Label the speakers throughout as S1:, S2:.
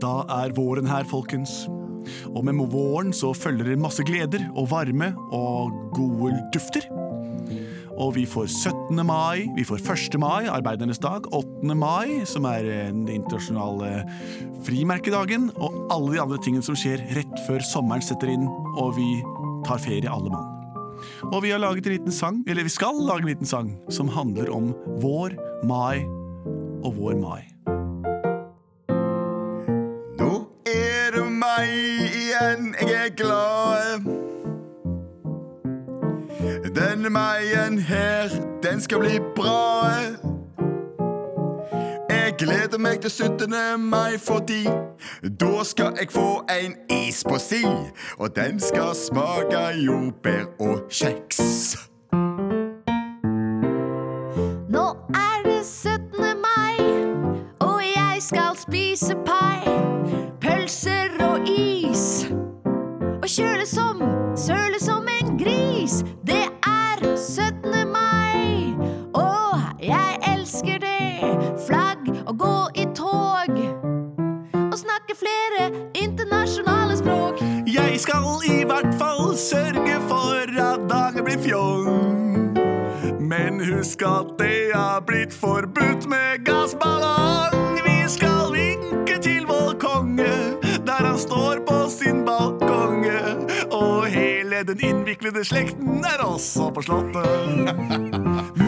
S1: Da er våren her, folkens. Og med våren så følger det masse gleder og varme og gode dufter. Og vi får 17. mai, vi får 1. mai, arbeidernes dag, 8. mai, som er den internasjonale frimerkedagen, og alle de andre tingene som skjer rett før sommeren setter inn, og vi tar ferie alle mann. Og vi har laget en liten sang, eller vi skal lage en liten sang, som handler om vår, mai og vår mai.
S2: Igjen, jeg er glad. Denne meien her, den skal bli bra. Jeg gleder meg til 17. mai fordi da skal jeg få en is på si. Og den skal smake jordbær og kjeks.
S3: Nå er det 17. mai, og jeg skal spise pai. Pølser og is. Snakke flere internasjonale språk.
S1: Jeg skal i hvert fall sørge for at dagen blir fjong. Men husk at det er blitt forbudt med gassballong. Vi skal vinke til vår konge der han står på sin balkong. Og hele den innviklede slekten er også på Slottet.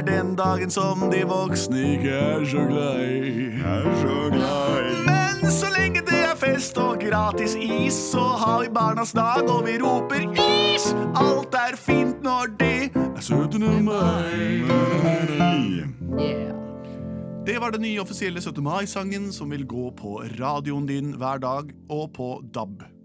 S1: er den dagen som de voksne ikke er så glad i.
S2: Er så glad i
S1: Men så lenge det er fest og gratis is, så har vi barnas dag, og vi roper is! Alt er fint når det er 17. mai.
S3: Yeah.
S1: Det var den nye offisielle 17. mai-sangen som vil gå på radioen din hver dag og på DAB.